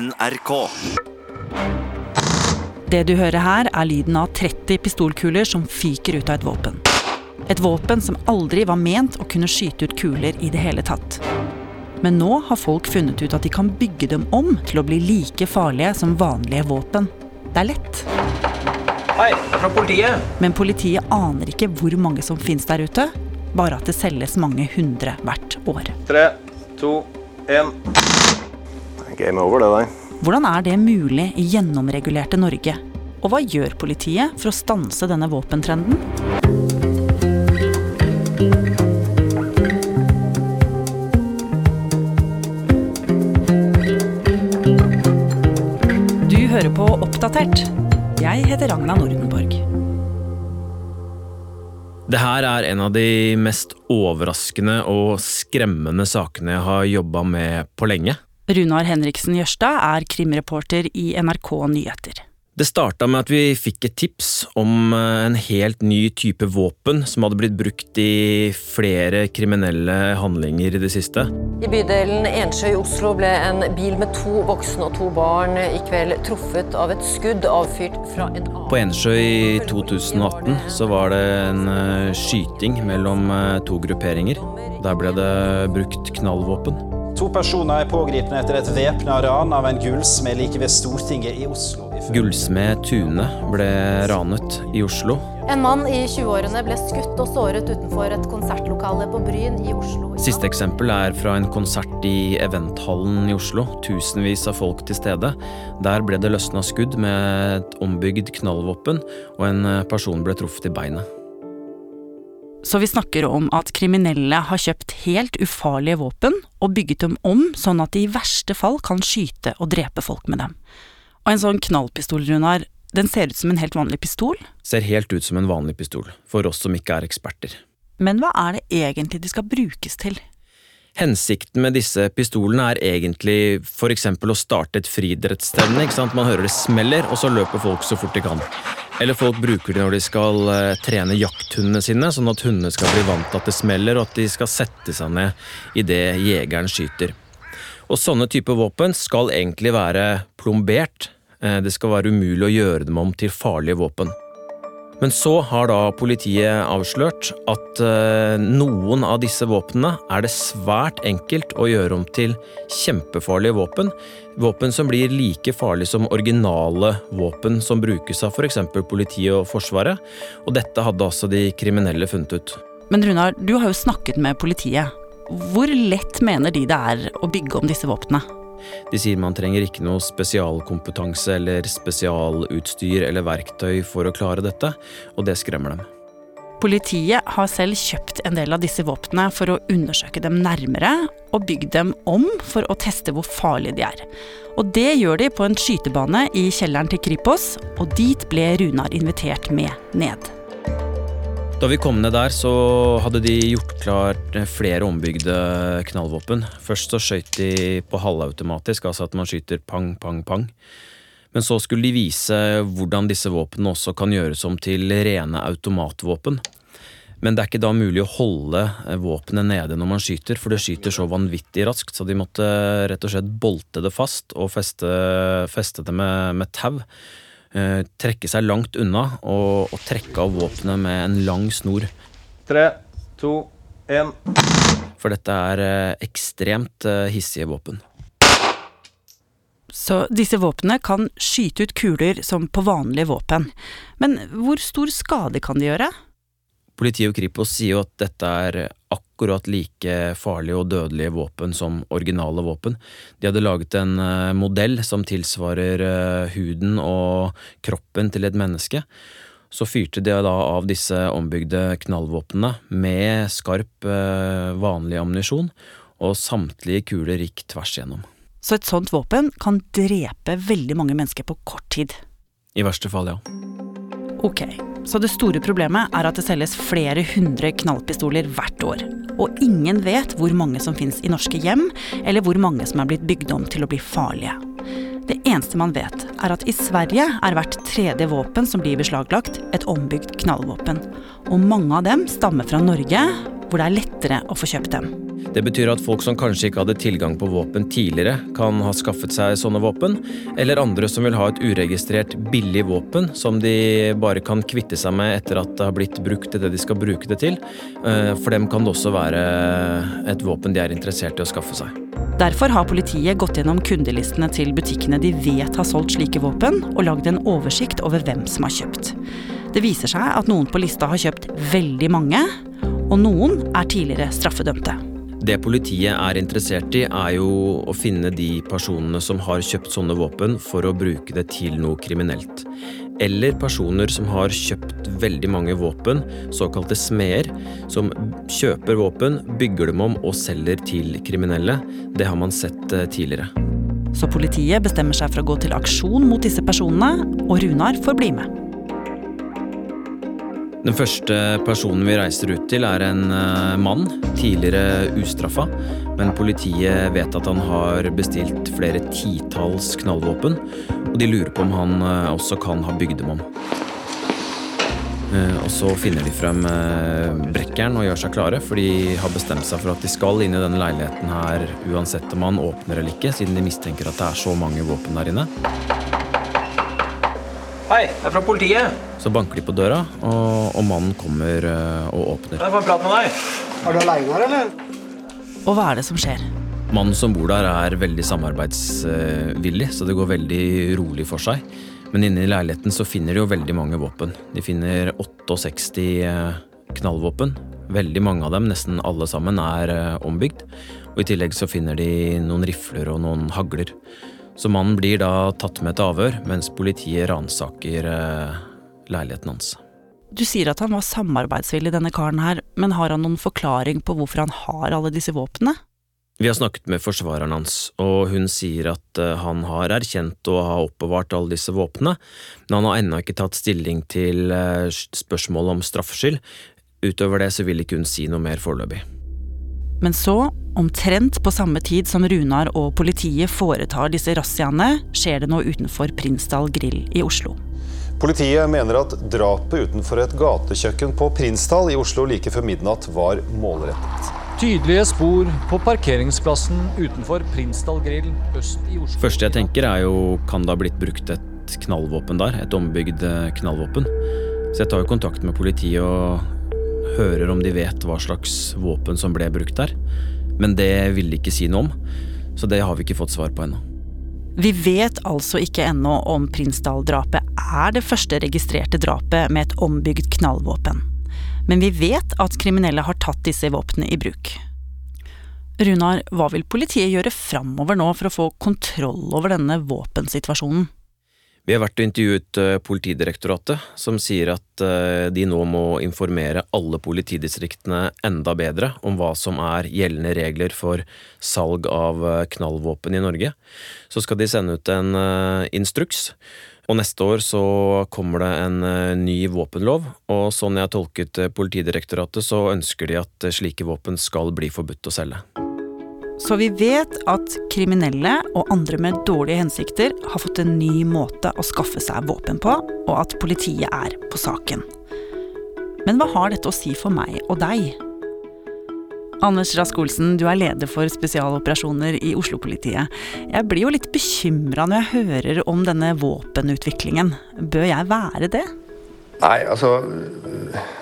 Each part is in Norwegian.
NRK. Det du hører her, er lyden av 30 pistolkuler som fyker ut av et våpen. Et våpen som aldri var ment å kunne skyte ut kuler i det hele tatt. Men nå har folk funnet ut at de kan bygge dem om til å bli like farlige som vanlige våpen. Det er lett. Hei, det er fra politiet. Men politiet aner ikke hvor mange som finnes der ute, bare at det selges mange hundre hvert år. Tre, to, én. Game over, det der. Hvordan er det mulig i gjennomregulerte Norge? Og hva gjør politiet for å stanse denne våpentrenden? Du hører på Oppdatert. Jeg heter Ragna Nordenborg. Det her er en av de mest overraskende og skremmende sakene jeg har jobba med på lenge. Runar Henriksen Jørstad er krimreporter i NRK Nyheter. Det starta med at vi fikk et tips om eh, en helt ny type våpen som hadde blitt brukt i flere kriminelle handlinger i det siste. I bydelen Ensjø i Oslo ble en bil med to voksne og to barn i kveld truffet av et skudd avfyrt fra en annen På Ensjø i 2018 så var det en eh, skyting mellom eh, to grupperinger. Der ble det brukt knallvåpen. To personer er pågrepet etter et væpna ran av en gullsmed like ved Stortinget i Oslo. Gullsmed Tune ble ranet i Oslo. En mann i 20-årene ble skutt og såret utenfor et konsertlokale på Bryn i Oslo. Siste eksempel er fra en konsert i Eventhallen i Oslo. Tusenvis av folk til stede. Der ble det løsna skudd med et ombygd knallvåpen, og en person ble truffet i beinet. Så vi snakker om at kriminelle har kjøpt helt ufarlige våpen og bygget dem om sånn at de i verste fall kan skyte og drepe folk med dem. Og en sånn knallpistol, Runar, den ser ut som en helt vanlig pistol, Ser helt ut som en vanlig pistol, for oss som ikke er eksperter. men hva er det egentlig de skal brukes til? Hensikten med disse pistolene er egentlig for eksempel å starte et friidrettsstevne. Man hører det smeller, og så løper folk så fort de kan. Eller folk bruker det når de skal eh, trene jakthundene sine, sånn at hundene skal bli vant til at det smeller, og at de skal sette seg ned idet jegeren skyter. Og sånne typer våpen skal egentlig være plombert. Eh, Det skal være umulig å gjøre dem om til farlige våpen. Men så har da politiet avslørt at eh, noen av disse våpnene er det svært enkelt å gjøre om til kjempefarlige våpen. Våpen som blir like farlige som originale våpen som brukes av f.eks. politiet og Forsvaret. Og dette hadde altså de kriminelle funnet ut. Men Runar, du har jo snakket med politiet. Hvor lett mener de det er å bygge om disse våpnene? De sier man trenger ikke noe spesialkompetanse eller spesialutstyr eller verktøy for å klare dette, og det skremmer dem. Politiet har selv kjøpt en del av disse våpnene for å undersøke dem nærmere, og bygd dem om for å teste hvor farlige de er. Og det gjør de på en skytebane i kjelleren til Kripos, og dit ble Runar invitert med ned. Da vi kom ned der, så hadde de gjort klart flere ombygde knallvåpen. Først så skjøt de på halvautomatisk, altså at man skyter pang, pang, pang. Men så skulle de vise hvordan disse våpnene også kan gjøres om til rene automatvåpen. Men det er ikke da mulig å holde våpenet nede når man skyter, for det skyter så vanvittig raskt, så de måtte rett og slett bolte det fast og feste, feste det med, med tau. Eh, trekke seg langt unna og, og trekke av våpenet med en lang snor. Tre, to, én. For dette er eh, ekstremt eh, hissige våpen. Så disse våpnene kan skyte ut kuler som på vanlige våpen. Men hvor stor skade kan de gjøre? Politiet og Kripos sier jo at dette er akkurat like farlige og dødelige våpen som originale våpen. De hadde laget en eh, modell som tilsvarer eh, huden og kroppen til et menneske. Så fyrte de da av disse ombygde knallvåpnene med skarp, eh, vanlig ammunisjon, og samtlige kuler gikk tvers igjennom. Så et sånt våpen kan drepe veldig mange mennesker på kort tid. I verste fall, ja. Ok, så det store problemet er at det selges flere hundre knallpistoler hvert år. Og ingen vet hvor mange som finnes i norske hjem, eller hvor mange som er blitt bygd om til å bli farlige. Det eneste man vet, er at i Sverige er hvert tredje våpen som blir beslaglagt, et ombygd knallvåpen. Og mange av dem stammer fra Norge, hvor det er lettere å få kjøpt dem. Det betyr at folk som kanskje ikke hadde tilgang på våpen tidligere, kan ha skaffet seg sånne våpen, eller andre som vil ha et uregistrert billig våpen som de bare kan kvitte seg med etter at det har blitt brukt til det de skal bruke det til. Eh, for dem kan det også være et våpen de er interessert i å skaffe seg. Derfor har politiet gått gjennom kundelistene til butikkene de vet har solgt slike våpen, og lagd en oversikt over hvem som har kjøpt. Det viser seg at noen på lista har kjøpt veldig mange, og noen er tidligere straffedømte. Det politiet er interessert i, er jo å finne de personene som har kjøpt sånne våpen for å bruke det til noe kriminelt. Eller personer som har kjøpt veldig mange våpen, såkalte smeder, som kjøper våpen, bygger dem om og selger til kriminelle. Det har man sett eh, tidligere. Så politiet bestemmer seg for å gå til aksjon mot disse personene, og Runar får bli med. Den første personen vi reiser ut til, er en uh, mann, tidligere ustraffa. Men politiet vet at han har bestilt flere titalls knallvåpen, og de lurer på om han uh, også kan ha bygd dem om. Uh, og så finner de frem brekkeren og gjør seg klare, for de har bestemt seg for at de skal inn i denne leiligheten her uansett om han åpner eller ikke, siden de mistenker at det er så mange våpen der inne. Hei, det er fra politiet. Så banker de på døra, og, og mannen kommer uh, og åpner. Jeg får en prat med deg. Er du aleine her, eller? Og hva er det som skjer? Mannen som bor der, er veldig samarbeidsvillig, så det går veldig rolig for seg. Men inne i leiligheten så finner de jo veldig mange våpen. De finner 68 eh, knallvåpen. Veldig mange av dem, nesten alle sammen, er eh, ombygd. Og i tillegg så finner de noen rifler og noen hagler. Så mannen blir da tatt med til avhør, mens politiet ransaker eh, leiligheten hans. Du sier at han var samarbeidsvillig, denne karen her, men har han noen forklaring på hvorfor han har alle disse våpnene? Vi har snakket med forsvareren hans, og hun sier at eh, han har erkjent å ha oppbevart alle disse våpnene, men han har ennå ikke tatt stilling til eh, spørsmålet om straffskyld. Utover det så vil ikke hun si noe mer foreløpig. Men så, omtrent på samme tid som Runar og politiet foretar disse razziaene, skjer det noe utenfor Prinsdal grill i Oslo. Politiet mener at drapet utenfor et gatekjøkken på Prinsdal i Oslo like før midnatt var målrettet. Tydelige spor på parkeringsplassen utenfor Prinsdal grill øst i Oslo. Første jeg tenker er jo, kan det ha blitt brukt et knallvåpen der? Et ombygd knallvåpen? Så jeg tar jo kontakt med politiet og hører om de vet hva slags våpen som ble brukt der. Men det vil de ikke si noe om, så det har vi ikke fått svar på ennå. Vi vet altså ikke ennå om Prinsdal-drapet er det første registrerte drapet med et ombygd knallvåpen. Men vi vet at kriminelle har tatt disse våpnene i bruk. Runar, hva vil politiet gjøre framover nå for å få kontroll over denne våpensituasjonen? Vi har vært og intervjuet eh, Politidirektoratet, som sier at eh, de nå må informere alle politidistriktene enda bedre om hva som er gjeldende regler for salg av eh, knallvåpen i Norge. Så skal de sende ut en instruks. Og neste år så kommer det en ny våpenlov, og sånn jeg har tolket Politidirektoratet, så ønsker de at slike våpen skal bli forbudt å selge. Så vi vet at kriminelle og andre med dårlige hensikter har fått en ny måte å skaffe seg våpen på, og at politiet er på saken. Men hva har dette å si for meg og deg? Anders Rask Olsen, du er leder for spesialoperasjoner i Oslo-politiet. Jeg blir jo litt bekymra når jeg hører om denne våpenutviklingen. Bør jeg være det? Nei, altså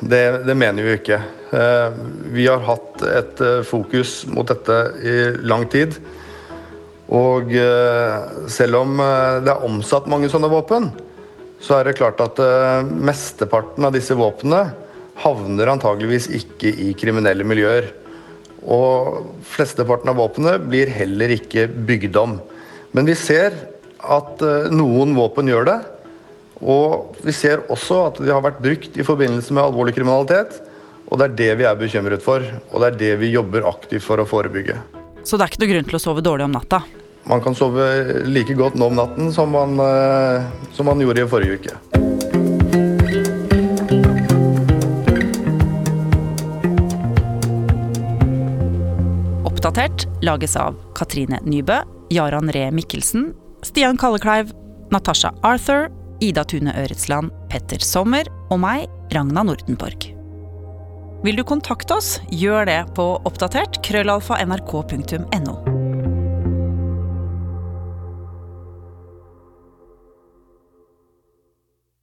Det, det mener vi ikke. Eh, vi har hatt et eh, fokus mot dette i lang tid. Og eh, selv om det er omsatt mange sånne våpen, så er det klart at mesteparten av disse våpnene havner antageligvis ikke i kriminelle miljøer. Og flesteparten av våpnene blir heller ikke bygd om. Men vi ser at noen våpen gjør det. Og vi ser også at de har vært brukt i forbindelse med alvorlig kriminalitet. Og det er det vi er bekymret for, og det er det vi jobber aktivt for å forebygge. Så det er ikke noe grunn til å sove dårlig om natta? Man kan sove like godt nå om natten som man, eh, som man gjorde i forrige uke. Oppdatert lages av Katrine Nybø, Jaran Ree Mikkelsen, Stian Kallekleiv, Natasha Arthur, Ida Tune Øretsland, Petter Sommer og meg, Ragna Nordenborg. Vil du kontakte oss, gjør det på oppdatert krøllalfa nrk.no.